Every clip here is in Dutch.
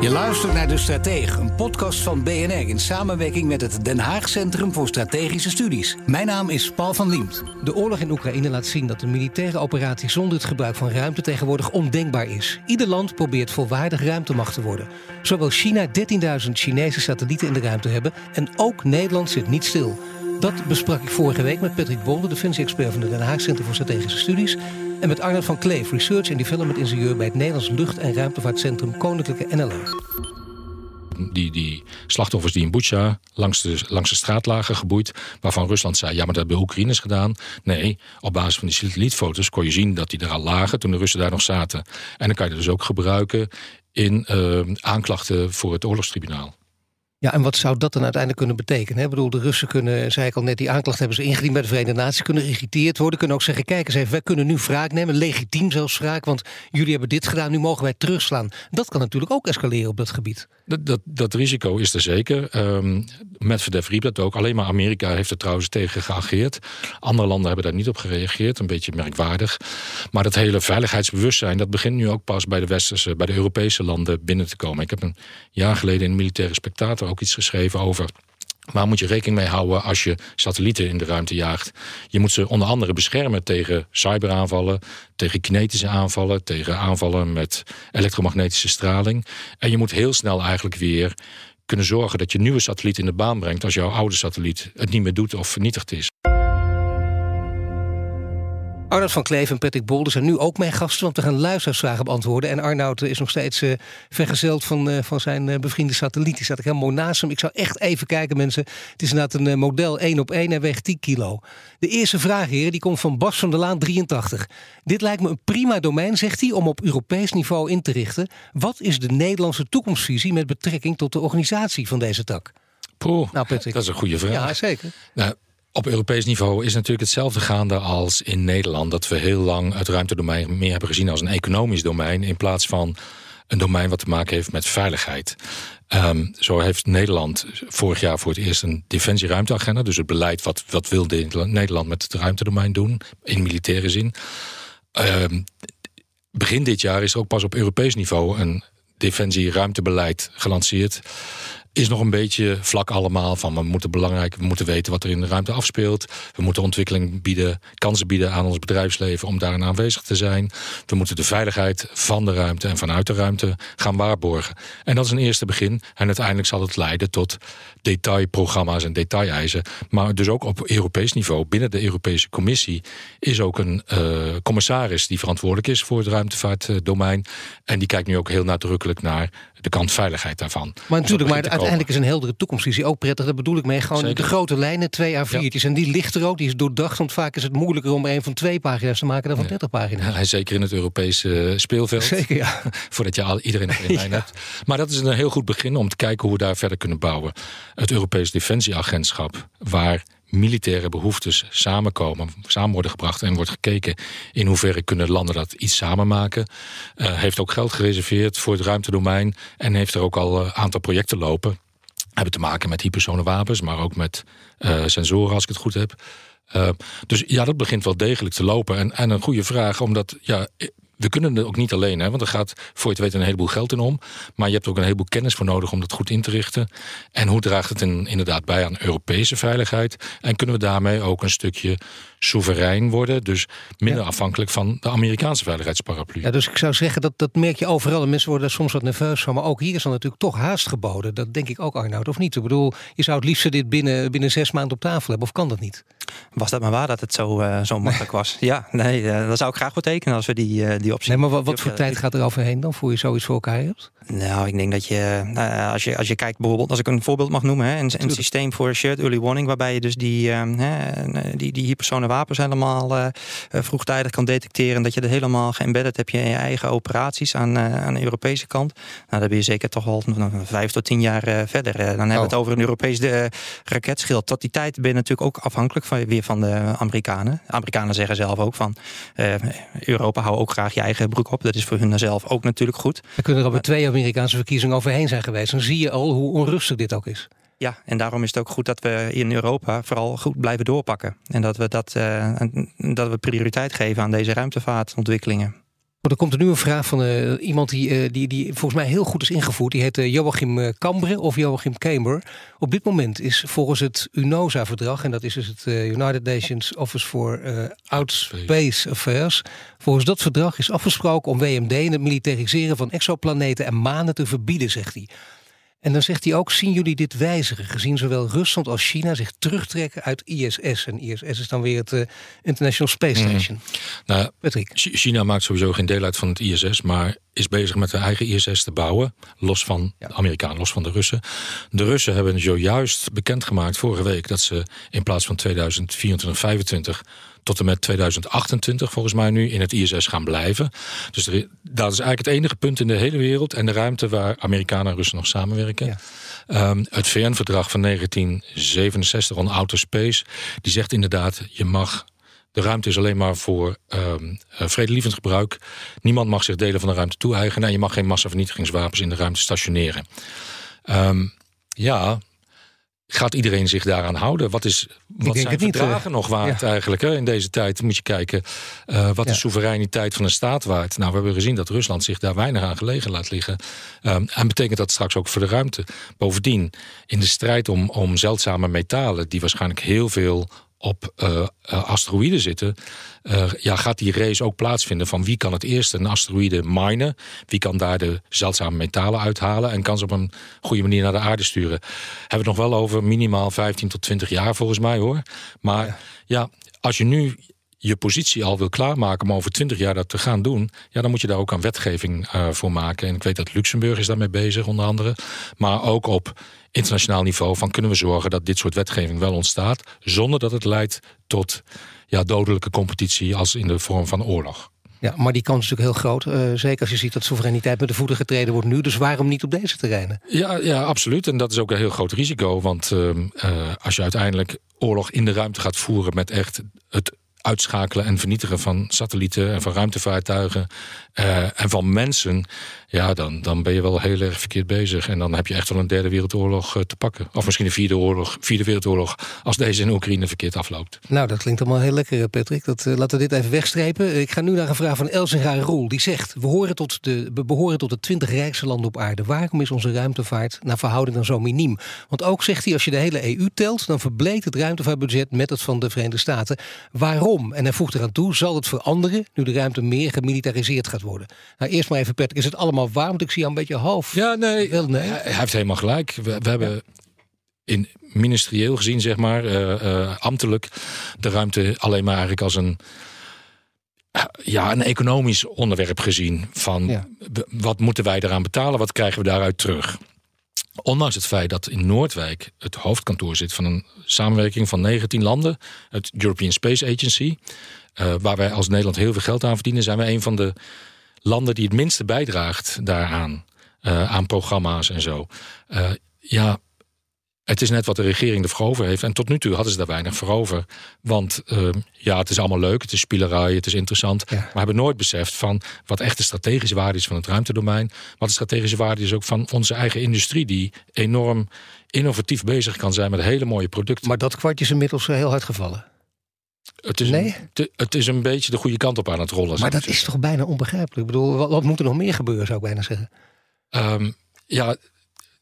Je luistert naar De Stratege, een podcast van BNR in samenwerking met het Den Haag Centrum voor Strategische Studies. Mijn naam is Paul van Liemt. De oorlog in Oekraïne laat zien dat een militaire operatie zonder het gebruik van ruimte tegenwoordig ondenkbaar is. Ieder land probeert volwaardig ruimtemacht te worden. Zowel China 13.000 Chinese satellieten in de ruimte hebben en ook Nederland zit niet stil. Dat besprak ik vorige week met Patrick Bolder, defensie-expert van het Den Haag Centrum voor Strategische Studies. En met Arnold van Kleef, research en development ingenieur bij het Nederlands Lucht- en Ruimtevaartcentrum Koninklijke NLO. Die, die slachtoffers die in Bucha langs de, langs de straat lagen geboeid, waarvan Rusland zei: ja, maar dat hebben Oekraïners gedaan. Nee, op basis van die satellietfoto's kon je zien dat die er al lagen toen de Russen daar nog zaten. En dan kan je dat dus ook gebruiken in uh, aanklachten voor het oorlogstribunaal. Ja, en wat zou dat dan uiteindelijk kunnen betekenen? Ik bedoel, de Russen kunnen, zei ik al net, die aanklacht hebben ze ingediend bij de Verenigde Naties, kunnen geïrriteerd worden, kunnen ook zeggen, kijk eens even, wij kunnen nu wraak nemen, legitiem zelfs wraak, want jullie hebben dit gedaan, nu mogen wij terugslaan. Dat kan natuurlijk ook escaleren op dat gebied. Dat, dat, dat risico is er zeker. Um, Medvedev riep dat ook. Alleen maar Amerika heeft er trouwens tegen geageerd. Andere landen hebben daar niet op gereageerd. Een beetje merkwaardig. Maar dat hele veiligheidsbewustzijn... dat begint nu ook pas bij de westerse, bij de Europese landen binnen te komen. Ik heb een jaar geleden in een militaire spectator ook iets geschreven over... Waar moet je rekening mee houden als je satellieten in de ruimte jaagt? Je moet ze onder andere beschermen tegen cyberaanvallen, tegen kinetische aanvallen, tegen aanvallen met elektromagnetische straling. En je moet heel snel eigenlijk weer kunnen zorgen dat je nieuwe satelliet in de baan brengt als jouw oude satelliet het niet meer doet of vernietigd is. Arnoud van Kleef en Patrick Bolder zijn nu ook mijn gasten, want we gaan luisteraarsvragen beantwoorden. En Arnoud is nog steeds uh, vergezeld van, uh, van zijn uh, bevriende satelliet. Die staat ik helemaal naast hem. Ik zou echt even kijken, mensen. Het is inderdaad een model 1 op 1 en weegt 10 kilo. De eerste vraag, heren, die komt van Bas van der Laan, 83. Dit lijkt me een prima domein, zegt hij, om op Europees niveau in te richten. Wat is de Nederlandse toekomstvisie met betrekking tot de organisatie van deze tak? Poeh, nou, Patrick. dat is een goede vraag. Ja, zeker. Nou, op Europees niveau is natuurlijk hetzelfde gaande als in Nederland. Dat we heel lang het ruimtedomein meer hebben gezien als een economisch domein. In plaats van een domein wat te maken heeft met veiligheid. Um, zo heeft Nederland vorig jaar voor het eerst een defensie-ruimteagenda. Dus het beleid wat, wat wil Nederland met het ruimtedomein doen. In militaire zin. Um, begin dit jaar is er ook pas op Europees niveau een defensie-ruimtebeleid gelanceerd is nog een beetje vlak allemaal. Van we moeten belangrijk, we moeten weten wat er in de ruimte afspeelt. We moeten ontwikkeling bieden, kansen bieden aan ons bedrijfsleven om daarin aanwezig te zijn. We moeten de veiligheid van de ruimte en vanuit de ruimte gaan waarborgen. En dat is een eerste begin. En uiteindelijk zal het leiden tot detailprogramma's en detaileisen. Maar dus ook op Europees niveau, binnen de Europese Commissie, is ook een uh, commissaris die verantwoordelijk is voor het ruimtevaartdomein. En die kijkt nu ook heel nadrukkelijk naar de kant veiligheid daarvan. Maar natuurlijk, maar uiteindelijk is een heldere toekomstvisie ook prettig. Dat bedoel ik mee. Gewoon de grote lijnen, twee A4'tjes. En die ligt er ook, die is doordacht. Want vaak is het moeilijker om een van twee pagina's te maken dan van 30 pagina's. Ja, hij is zeker in het Europese speelveld. Zeker, ja. Voordat je al, iedereen op één lijn hebt. Maar dat is een heel goed begin om te kijken hoe we daar verder kunnen bouwen. Het Europees Defensieagentschap, waar militaire behoeftes samenkomen, samen worden gebracht en wordt gekeken in hoeverre kunnen landen dat iets samen maken. Uh, heeft ook geld gereserveerd voor het ruimtedomein en heeft er ook al een aantal projecten lopen. Hebben te maken met hypersone wapens, maar ook met uh, sensoren als ik het goed heb. Dus ja, dat begint wel degelijk te lopen. En, en een goede vraag, omdat ja, we kunnen het ook niet alleen, hè, want er gaat voor je het weten een heleboel geld in om. Maar je hebt ook een heleboel kennis voor nodig om dat goed in te richten. En hoe draagt het in, inderdaad bij aan Europese veiligheid? En kunnen we daarmee ook een stukje soeverein worden. Dus minder afhankelijk van de Amerikaanse veiligheidsparaplu. Ja, dus ik zou zeggen, dat, dat merk je overal. En mensen worden daar soms wat nerveus van. Maar ook hier is dan natuurlijk toch haast geboden. Dat denk ik ook, Arnoud, of niet? Ik bedoel, je zou het liefst dit binnen, binnen zes maanden op tafel hebben. Of kan dat niet? Was dat maar waar dat het zo, uh, zo makkelijk was? Ja, nee, uh, dat zou ik graag betekenen als we die, uh, die optie... Nee, maar wat, wat voor tijd gaat er overheen dan, voor je zoiets voor elkaar hebt? Nou, ik denk dat je, uh, als je, als je kijkt bijvoorbeeld, als ik een voorbeeld mag noemen, hè, een, een systeem voor shared early warning, waarbij je dus die, die, die hypersone wapens helemaal vroegtijdig kan detecteren. En dat je er helemaal geëmbedded heb je in je eigen operaties aan, aan de Europese kant. Nou, dan ben je zeker toch al vijf tot tien jaar verder. dan hebben we het oh. over een Europees raketschild. Tot die tijd ben je natuurlijk ook afhankelijk van, weer van de Amerikanen. De Amerikanen zeggen zelf ook van Europa hou ook graag je eigen broek op. Dat is voor hun zelf ook natuurlijk goed. Er kunnen er al twee Amerikaanse verkiezingen overheen zijn geweest. Dan zie je al hoe onrustig dit ook is. Ja, en daarom is het ook goed dat we in Europa vooral goed blijven doorpakken. En dat we, dat, uh, dat we prioriteit geven aan deze ruimtevaartontwikkelingen. Er komt er nu een vraag van uh, iemand die, uh, die, die volgens mij heel goed is ingevoerd. Die heet Joachim Cambre of Joachim Kamer. Op dit moment is volgens het UNOSA-verdrag, en dat is dus het United Nations Office for Outspace Affairs. Volgens dat verdrag is afgesproken om WMD en het militariseren van exoplaneten en manen te verbieden, zegt hij. En dan zegt hij ook: zien jullie dit wijzigen? Gezien zowel Rusland als China zich terugtrekken uit ISS. En ISS is dan weer het uh, International Space mhm. Station. Nou, Patrick. China maakt sowieso geen deel uit van het ISS, maar is bezig met hun eigen ISS te bouwen. Los van de Amerikanen, los van de Russen. De Russen hebben zojuist bekendgemaakt vorige week dat ze in plaats van 2024, 2025 tot en met 2028 volgens mij nu in het ISS gaan blijven. Dus dat is eigenlijk het enige punt in de hele wereld en de ruimte waar Amerikanen en Russen nog samenwerken. Ja. Um, het VN-verdrag van 1967 on outer space, die zegt inderdaad, je mag de ruimte is alleen maar voor um, vredelievend gebruik. Niemand mag zich delen van de ruimte toe-eigenen. En je mag geen massavernietigingswapens in de ruimte stationeren. Um, ja, Gaat iedereen zich daaraan houden? Wat, is, wat zijn verdragen uh, nog waard eigenlijk? Hè? In deze tijd moet je kijken, uh, wat ja. is soevereiniteit van een staat waard? Nou, we hebben gezien dat Rusland zich daar weinig aan gelegen laat liggen. Um, en betekent dat straks ook voor de ruimte? Bovendien, in de strijd om, om zeldzame metalen... die waarschijnlijk heel veel op uh, asteroïden zitten, uh, ja, gaat die race ook plaatsvinden van wie kan het eerst een asteroïde minen, wie kan daar de zeldzame metalen uithalen en kan ze op een goede manier naar de aarde sturen. Hebben we het nog wel over minimaal 15 tot 20 jaar volgens mij hoor. Maar ja, ja als je nu je positie al wil klaarmaken om over 20 jaar dat te gaan doen, ja, dan moet je daar ook aan wetgeving uh, voor maken. En ik weet dat Luxemburg is daarmee bezig, onder andere. Maar ook op internationaal niveau van kunnen we zorgen dat dit soort wetgeving wel ontstaat, zonder dat het leidt tot ja, dodelijke competitie als in de vorm van oorlog. Ja, maar die kans is natuurlijk heel groot. Uh, zeker als je ziet dat soevereiniteit met de voeten getreden wordt nu. Dus waarom niet op deze terreinen? Ja, ja absoluut. En dat is ook een heel groot risico. Want uh, als je uiteindelijk oorlog in de ruimte gaat voeren met echt het uitschakelen en vernietigen van satellieten en van ruimtevaartuigen uh, en van mensen, ja, dan, dan ben je wel heel erg verkeerd bezig. En dan heb je echt wel een derde wereldoorlog uh, te pakken. Of misschien een vierde, oorlog, vierde wereldoorlog als deze in Oekraïne verkeerd afloopt. Nou, dat klinkt allemaal heel lekker, eh, Patrick. Dat, uh, laten we dit even wegstrepen. Ik ga nu naar een vraag van Elsinga Roel. Die zegt, we, horen tot de, we behoren tot de twintig rijkste landen op aarde. Waarom is onze ruimtevaart naar verhouding dan zo miniem? Want ook zegt hij, als je de hele EU telt, dan verbleekt het ruimtevaartbudget met het van de Verenigde Staten. Waarom? En hij voegt eraan toe, zal het veranderen nu de ruimte meer gemilitariseerd gaat worden? Nou, eerst maar even, Patrick, is het allemaal waar? Want ik zie jou een beetje half. Ja, nee, nee. hij heeft helemaal gelijk. We, we hebben in ministerieel gezien, zeg maar, uh, uh, ambtelijk, de ruimte alleen maar eigenlijk als een ja, een economisch onderwerp gezien. Van wat moeten wij eraan betalen, wat krijgen we daaruit terug? Ondanks het feit dat in Noordwijk het hoofdkantoor zit van een samenwerking van 19 landen, het European Space Agency, uh, waar wij als Nederland heel veel geld aan verdienen, zijn we een van de landen die het minste bijdraagt daaraan. Uh, aan programma's en zo. Uh, ja, het is net wat de regering ervoor over heeft. En tot nu toe hadden ze daar weinig voor over. Want uh, ja, het is allemaal leuk, het is spielerij, het is interessant. Maar we hebben nooit beseft van wat echt de strategische waarde is van het ruimtedomein. Wat de strategische waarde is ook van onze eigen industrie, die enorm innovatief bezig kan zijn met hele mooie producten. Maar dat kwartje is inmiddels heel hard gevallen. Het is, nee? een, het is een beetje de goede kant op aan het rollen. Maar dat is toch bijna onbegrijpelijk? Ik bedoel, wat, wat, moet er nog meer gebeuren, zou ik bijna zeggen? Um, ja,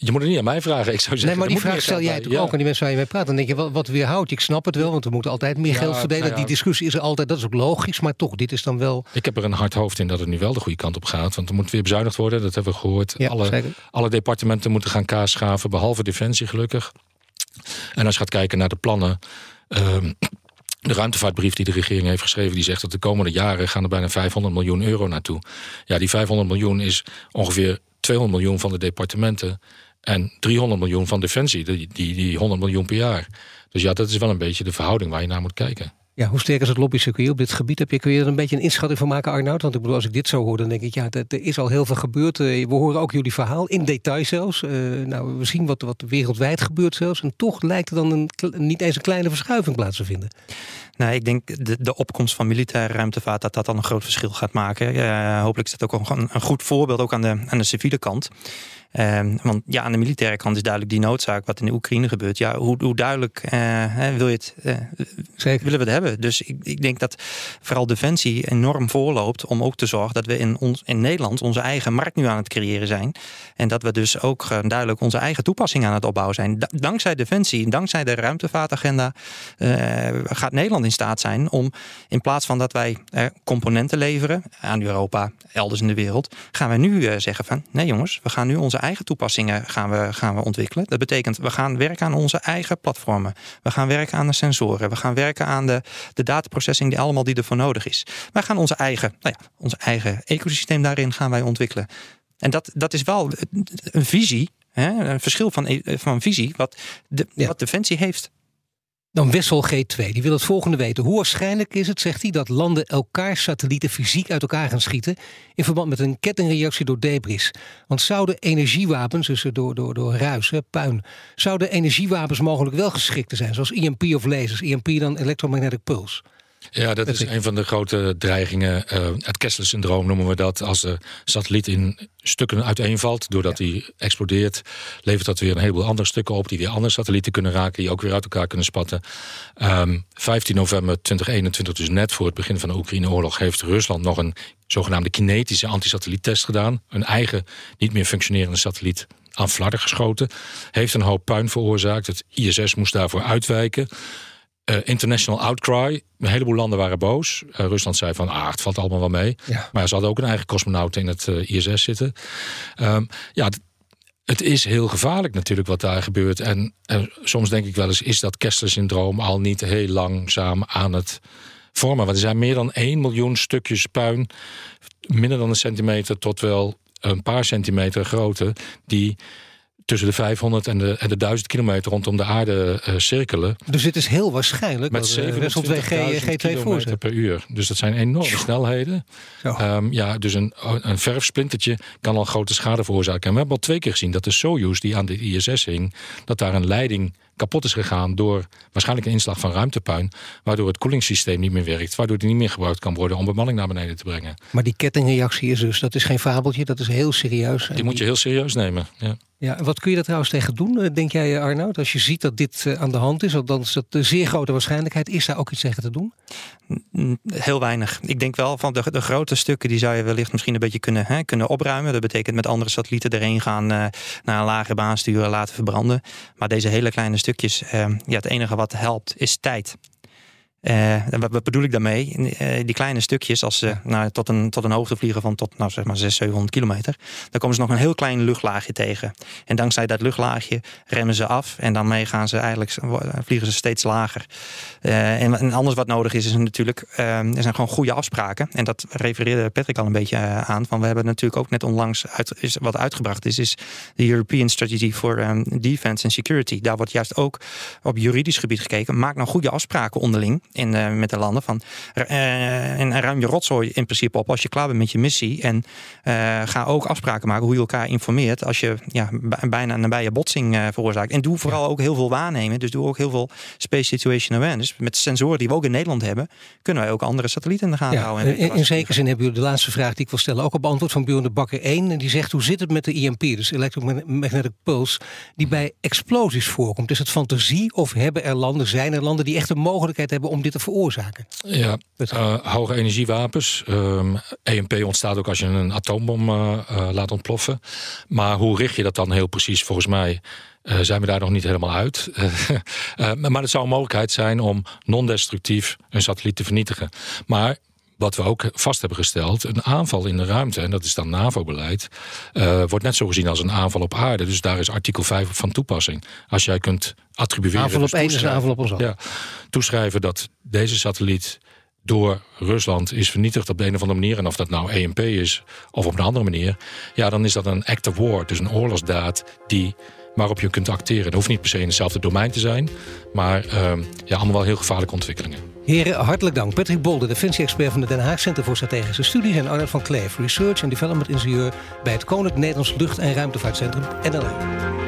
je moet het niet aan mij vragen. Ik zou zeggen, nee, maar die vraag stel jij natuurlijk ook aan die mensen waar je mee praat. Dan denk je, wat, wat weerhoudt? Ik snap het wel, want we moeten altijd meer geld verdelen. Nou die discussie is er altijd, dat is ook logisch. Maar toch, dit is dan wel... Ik heb er een hard hoofd in dat het nu wel de goede kant op gaat. Want er moet weer bezuinigd worden, dat hebben we gehoord. alle, alle departementen moeten gaan kaasschaven, behalve Defensie gelukkig. En als je gaat kijken naar de plannen... Um, de ruimtevaartbrief die de regering heeft geschreven, die zegt dat de komende jaren gaan er bijna 500 miljoen euro naartoe. Ja, die 500 miljoen is ongeveer 200 miljoen van de departementen en 300 miljoen van Defensie. Die, die, die 100 miljoen per jaar. Dus ja, dat is wel een beetje de verhouding waar je naar moet kijken. Ja, hoe sterk is het lobbycircuit op dit gebied? Heb je, kun je er een beetje een inschatting van maken, Arnoud? Want ik bedoel, als ik dit zo hoor, dan denk ik, ja, er is al heel veel gebeurd. Eh, we horen ook jullie verhaal, in detail zelfs. Uh, nou, we zien wat, wat wereldwijd gebeurt zelfs. En toch lijkt er dan een, niet eens een kleine verschuiving plaats te vinden. Nou, ik denk de, de opkomst van militaire ruimtevaart dat dat dan een groot verschil gaat maken. Hopelijk is dat ook een, een goed voorbeeld ook aan de, aan de civiele kant. Ehm, want ja, aan de militaire kant is duidelijk die noodzaak wat in de Oekraïne gebeurt. Ja, hoe, hoe duidelijk uh, wil je het, uh, Zeker. willen we het hebben? Dus ik, ik denk dat vooral Defensie enorm voorloopt om ook te zorgen dat we in, ons, in Nederland onze eigen markt nu aan het creëren zijn. En dat we dus ook uh, duidelijk onze eigen toepassing aan het opbouwen zijn. dankzij Defensie, dankzij de ruimtevaartagenda, gaat Nederland in staat zijn om in plaats van dat wij componenten leveren aan Europa, elders in de wereld, gaan wij nu zeggen van nee jongens, we gaan nu onze eigen toepassingen gaan we, gaan we ontwikkelen. Dat betekent, we gaan werken aan onze eigen platformen. We gaan werken aan de sensoren. We gaan werken aan de, de dataprocessing die allemaal die ervoor nodig is. Wij gaan onze eigen, nou ja, onze eigen ecosysteem daarin gaan wij ontwikkelen. En dat, dat is wel een visie, hè, een verschil van, van visie, wat, de, wat Defensie heeft. Dan Wessel G2, die wil het volgende weten. Hoe waarschijnlijk is het, zegt hij, dat landen elkaar satellieten fysiek uit elkaar gaan schieten in verband met een kettingreactie door debris? Want zouden energiewapens, dus door, door, door ruis, puin, zouden energiewapens mogelijk wel geschikt zijn, zoals EMP of lasers, EMP dan electromagnetic pulse? Ja, dat is een van de grote dreigingen. Uh, het Kessler-syndroom noemen we dat. Als de satelliet in stukken uiteenvalt, doordat hij explodeert, levert dat weer een heleboel andere stukken op die weer andere satellieten kunnen raken, die ook weer uit elkaar kunnen spatten. Um, ehm, 15 november 2021, dus net voor het begin van de Oekraïne-oorlog, heeft Rusland nog een zogenaamde kinetische antisatelliettest gedaan. Een eigen, niet meer functionerende satelliet aan flarden geschoten. Heeft een hoop puin veroorzaakt. Het ISS moest daarvoor uitwijken. Uh, international outcry. Een heleboel landen waren boos. Uh, Rusland zei van, ah, het valt allemaal wel mee. Maar ze hadden ook een eigen cosmonaut in het uh, ISS zitten. Um, ja, het is heel gevaarlijk natuurlijk wat daar gebeurt. En, en soms denk ik wel eens, is dat Kessler-syndroom al niet heel langzaam aan het vormen? Want er zijn meer dan 1 miljoen stukjes puin, minder dan een centimeter tot wel een paar centimeter grote, die tussen de 500 en de, en de 1000 kilometer rondom de aarde uh, cirkelen. Dus het is heel waarschijnlijk met 27 G2 voor per uur. Dus dat zijn enorme snelheden. Um, ja, dus een, een verfsplintertje kan al grote schade veroorzaken. En we hebben al twee keer gezien dat de Soyuz die aan de ISS hing, dat daar een leiding kapot is gegaan door waarschijnlijk een inslag van ruimtepuin, waardoor het koelingssysteem niet meer werkt, waardoor die niet meer gebruikt kan worden om bemanning naar beneden te brengen. Maar die kettingreactie is dus, dat is geen fabeltje, dat is heel serieus. Die moet je heel serieus nemen. Ja. Ja, wat kun je daar trouwens tegen doen, eh, denk jij Arnoud? Als je ziet dat dit eh, aan de hand is, dan is dat een zeer grote waarschijnlijkheid. Is daar ook iets tegen te doen? Heel weinig. Ik denk wel van de, de grote stukken die zou je wellicht misschien een beetje kunnen, hè, kunnen opruimen. Dat betekent met andere satellieten erheen gaan, uh, naar een lage baan sturen, laten verbranden. Maar deze hele kleine stukjes, uh, ja, het enige wat helpt is tijd. Uh, wat, bedoel ik daarmee? Uh, die kleine stukjes, als ze nou, tot, een, tot een hoogte vliegen van tot nou, zeg maar 600, 700 kilometer, dan komen ze nog een heel klein luchtlaagje tegen. En dankzij dat luchtlaagje remmen ze af en daarmee gaan ze eigenlijk, vliegen ze steeds lager. En, en, anders wat nodig is, is natuurlijk, er zijn gewoon goede afspraken. En dat refereerde Patrick al een beetje aan. Van we hebben natuurlijk ook net onlangs uit, is, wat uitgebracht is, is de European Strategy for um, Defense and Security. Daar wordt juist ook op juridisch gebied gekeken. Maak nou goede afspraken onderling in, uh, met de landen. Van, uh, en ruim je rotzooi in principe op als je klaar bent met je missie. En uh, ga ook afspraken maken hoe je elkaar informeert als je ja, bijna een nabije botsing veroorzaakt. En doe vooral ook heel veel waarnemen. Dus doe ook heel veel space situation awareness. Met sensoren die we ook in Nederland hebben, kunnen wij ook andere satellieten in de gaten houden. In, in zekere zin hebben jullie de laatste vraag die ik wil stellen ook op antwoord van Björn de Bakker 1. En die zegt, hoe zit het met de EMP, dus Electromagnetic Pulse, die bij explosies voorkomt? Is het fantasie of hebben er landen, zijn er landen die echt de mogelijkheid hebben om dit te veroorzaken. Ja, uh, hoge energiewapens. EMP ehm, ontstaat ook als je een atoombom uh, laat ontploffen. Maar hoe richt je dat dan heel precies? Volgens mij zijn we daar nog niet helemaal uit. maar het zou een mogelijkheid zijn om non-destructief een satelliet te vernietigen. Maar wat we ook vast hebben gesteld, een aanval in de ruimte, en dat is dan NAVO-beleid, uh, wordt net zo gezien als een aanval op aarde. Dus daar is artikel 5 van toepassing. Als jij kunt attribueren. Aanval op één aanval op ons Ja, toeschrijven dat deze satelliet door Rusland is vernietigd op de een of andere manier. En of dat nou EMP is of op een andere manier. Ja, dan is dat een act of war. Dus een oorlogsdaad die waarop je kunt acteren. Dat hoeft niet per se in hetzelfde domein te zijn, maar ehm, ja, allemaal wel heel gevaarlijke ontwikkelingen. Heren, hartelijk dank. Patrick Bolde, defensie-expert van het Den Haag Center voor Strategische Studies... en Arnold van Kleef, Research and Development Ingenieur... bij het Koninklijk Nederlands Lucht- en Ruimtevaartcentrum NLR.